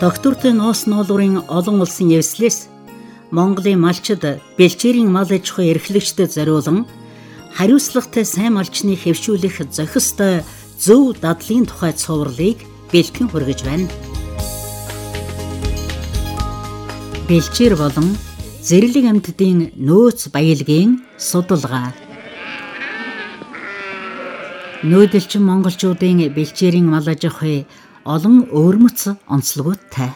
Доктортой ноос ноолуурын олон улсын явслээс Монголын малчид бэлчээрийн мал аж ахуй эрхлэгчдэд зориулан хариуцлагатай сайн малчны хэвшүүлэх зохистой зөв дадлын тухай цувралыг бэлтгэн хүргэж байна. Бэлчээр болон зэрлэг амьтдын нөөц баялагын судалгаа. Нүүдэлчин монголчуудын бэлчээрийн мал аж ахуй олон өөрмөц онцлогуудтай.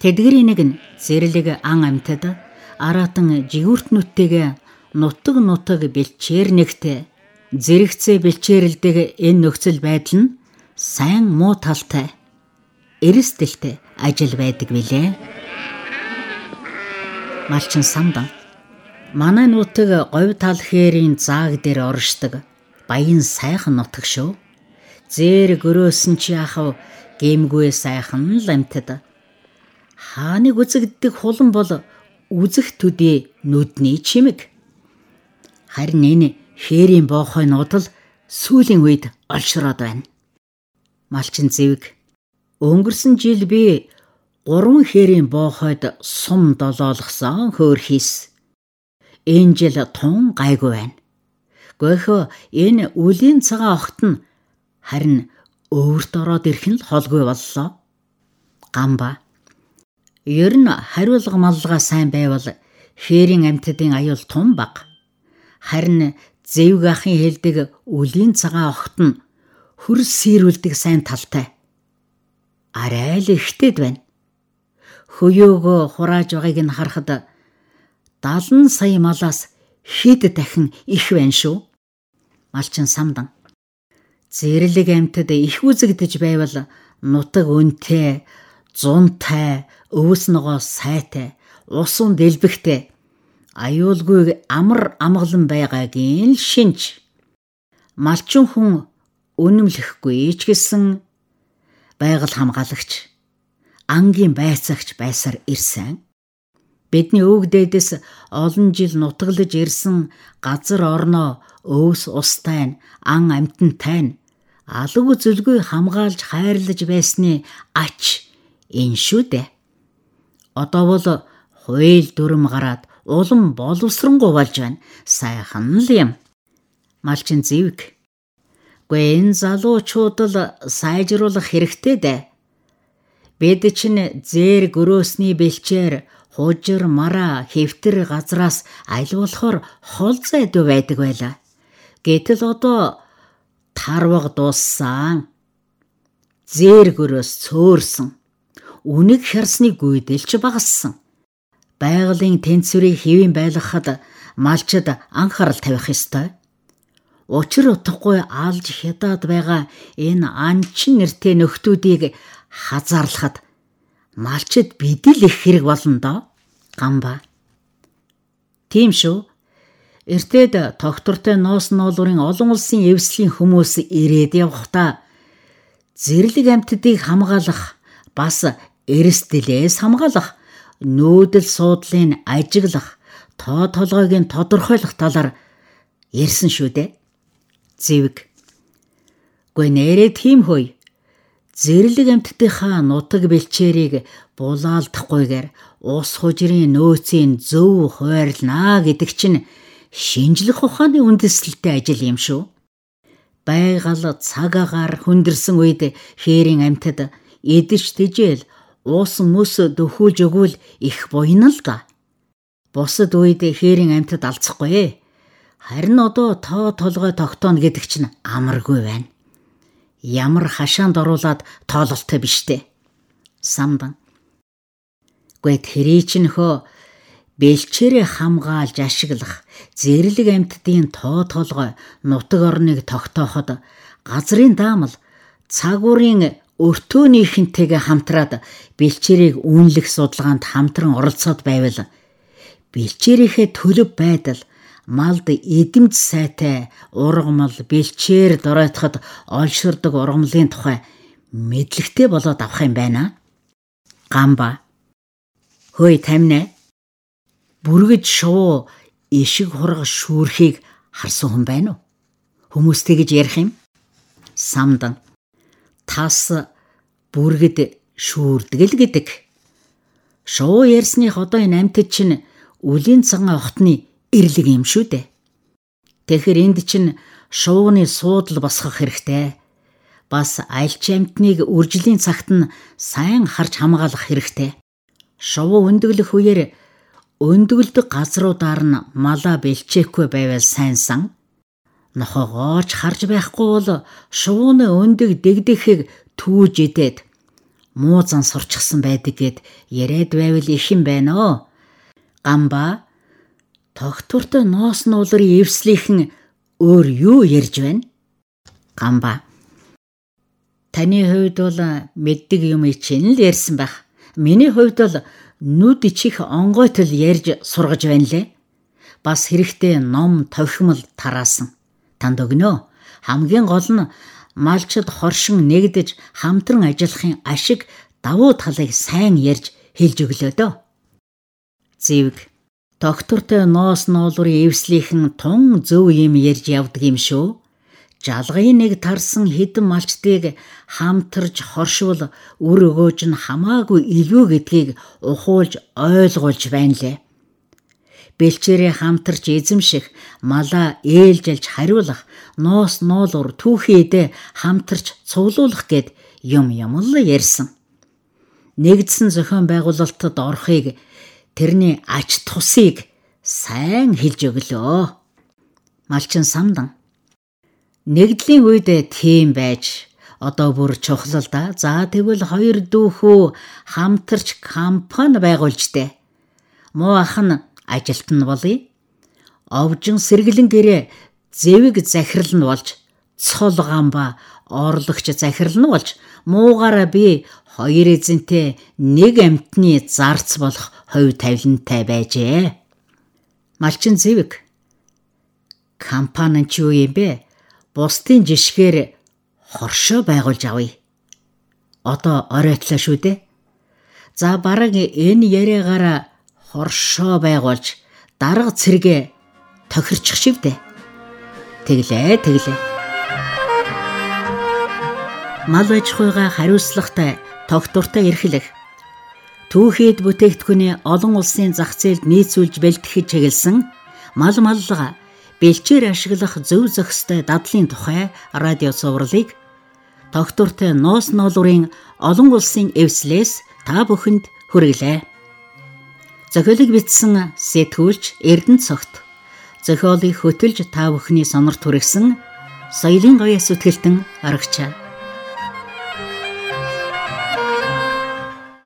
Тэдгэрийн нэг нь зэрлэг ан амьтад аратан жигүүртнүүдтэйгээ нутаг нутаг бэлчээр нэгтэй зэрэгцээ бэлчээрэлдэг энэ нөхцөл байдал нь сайн муу талтай эрсдэлтэй ажил байдаг билээ. Малчин самдан манай нутаг говь тал хээрийн зааг дээр оршдог баян сайхан нутаг шүү. Зээр гөрөөсөн чи ахав гэмгүй сайхан л амтад. Хааныг үзэгддэг хулан бол үзэх төдий нүдний чимэг. Харин энэ хээрийн боохой нудал сүүлийн үед олшроод байна. Малчин зэвэг өнгөрсөн жил би гурван хээрийн боохойд сум долоолгосон хөөр хийс. Энэ жил тун гайгүй байна. Гөхөө энэ үлийн цагаан огт нь харин өөрт ороод ирэх нь л холгүй боллоо. Гамба. Ер нь хариулга маллага сайн байвал хээрийн амьтдын аюул тун баг. Харин зэвг ахын хэлдэг үлийн цагаан огт нь хөрс сэрүүлдэг сайн талтай. Арай л ихтэйд байна. Хөөёөгөө хурааж байгааг нь харахад 70 сая малаас хэд дахин их байна шүү. Малчин самдан Зэрлэг амьтад их үзэгдэж байвал нутаг өнтэй, зунтай, өвс ногоо сайтай, усан дэлбэгтэй аюулгүй амар амгалан байгаагийн шинж. Малчин хүн үнэмлэхгүй ч гэсэн байгаль хамгаалагч ангийн байцаагч байсаар ирсэн. Бидний өвгдөөдөөс олон жил нутаглаж ирсэн газар орноо өвс устай ан амтантай алга зүлгүй хамгаалж хайрлаж байсны ач энэ шүү дээ. Одоо бол хууль дүрм гараад улам боловсронгуй болж байна. Сайхан л юм. Малчин зэвг. Гэн залуучууд л сайжруулах хэрэгтэй дээ. Бид чинь зээр гөрөөсний бэлчээр хужир мара хэвтэр газраас айлуулахаар хол зайдуу байдаг байлаа. Гэтэл одоо тарваг дууссан. Зээргөрөөс цөөрсөн. Үнэг хярсны гүйдэлч багассан. Байгалийн тэнцвэрийг хэвэн байлгахад малчид анхаарал тавих ёстой. Учир утгагүй алж хядаад байгаа энэ анчин нэртэй нөхдүүдийг хазаарлахад малчид бидэл их хэрэг болно доо. Гамба. Тийм шүү. Эртээд тогтвортой ноос ноолуурын олон улсын эвслийн хүмүүс ирээд явхдаа зэрлэг амьтдыг хамгаалах бас эрсдэлээс хамгаалах нүүдэл суудлын ажиглах тоо толгойг нь тодорхойлох талаар ярьсан шүү дээ. Зэвэг. Гүй нэрээ тийм хөөе. Зэрлэг амьтдынхаа нутаг бэлчээрийг булаалдахгүйгээр ус хужирын нөөцийн зөв хуваарлнаа гэдэг чинь шинжлэх ухааны үндэслэлтэй ажил юм шүү. Байгаль цагаагаар хүндэрсэн үед хээрийн амьтад эдэж тэжээл уус мөс дөхүүлж өгвөл их буйна л да. Бусад үед хээрийн амьтад алцахгүй. Харин одоо тоо толгой тогтооно гэдэг чинь амаргүй байна. Ямар хашаанд оруулаад тоололтой биш дээ. Самдан. Гэт хэрий чинь хөө бэлчээрээ хамгаалж ашиглах зэрлэг амьтдын тоо толгой нутаг орныг тогтооход газрын даамал цагуурын өртөөнийхэнтэйгээ хамтраад бэлчээрийг үнэлэх судалгаанд хамтран оролцоод байвал бэлчээрийнхээ төлөв байдал малд эдэмж сайтай ургамал бэлчээр доройтоход олширдог ургамлын тухай мэдлэгтэй болоод авах юм байна. Гамба. Хөөе тамина бүргэж шувуу ишиг хурга шүүрхийг харсан хүн байна уу? Хүмүүстэй гэж ярих юм? Самдан тас бүргэд шүүрдгэл гэдэг. Шуу ярьсных одоо энэ амьтад чинь үлийн цагаан охтны эрлэг юм шүү дээ. Тэгэхээр энд чинь шууны суудал босгох хэрэгтэй. Бас альч амтныг үржлийн цагт нь сайн харж хамгаалах хэрэгтэй. Шувуу өндөглөх үеэр өндгөлдөг газруудаар нь малаа бэлчээхгүй байвал сайн сан. Нохогооч харж байхгүй бол шувууны өндөг дэгдэхийг түүж идээд муу зан сурчсан байдаг гэд яриад байвал их юм байна оо. Гамба тогтвортой ноос нуулрын эвслийнхэн өөр юу ярьж байна? Гамба Таны хувьд бол мэддэг юм чинь л ярьсан байх. Миний хувьд бол нүд ичих онгойтол ярьж сургаж байна лээ. Бас хэрэгтэй ном товхимол тараасан. Танд өгнөө. Хамгийн гол нь малчд хоршин нэгдэж хамтран ажиллахын ашиг давуу талыг сайн ярьж хэлж өглөө дөө. Зэвг доктортой ноос ноолрын эвслийнхэн тун зөв юм ярьж явдаг юм шүү. Жалгын нэг тарсан хідэн малчдыг хамтарж хоршвол үр өгөөж нь хамаагүй илүү гэдгийг ухуулж ойлгуулж байна лээ. Бэлчээрээ хамтарч эзэмших, малаа ээлжилж хариулах, ноос ноолуур түүхийдээ хамтарч цуглуулах гэд юм юм л ярьсан. Нэгдсэн зохион байгуулалтад орохыг тэрний ач тусыг сайн хэлж өглөө. Малчин самдан Нэгдлийн үед тийм байж одоо бүр чухал да. За тэгвэл хоёр дүүхүү хамтарч компани байгуулж дээ. Муу ах нь ажилт нь болъё. Овжин сэргэлэн гэрээ зэвэг захирал нь болж цол гамба орлогч захирал нь болж муугаараа би хоёр эзэнтэй нэг амтны зарц болох хувь тавилантай байжээ. Малчин зэвэг компани ч юу юм бэ? Бусдын жишгээр хоршоо байгуулж авъя. Одоо оройтлоо шүү дээ. За бараг энэ яриагаараа хоршоо байгуулж дарга цэргээ тохирчих шивдэ. Тэглээ, тэглээ. Мал аж ахуйгаа хариуцлагатай, тогтвортой эрхлэх түүхэд бүтээгдэхүүний олон улсын зах зээлд нийцүүлж бэлтгэж чиглэсэн мал маллага бэлчээр ашиглах зөв зохистой дадлын тухай радио цувралыг доктортой ноос ноолурын олон улсын эвслээс та бүхэнд хүргэлээ. Зохиолыг бичсэн сэтгүүлч Эрдэнэ цогт. Зохиолыг хөтөлж та бүхний сонорт хүргэсэн соёлын гоёс үтгэлтэн аргач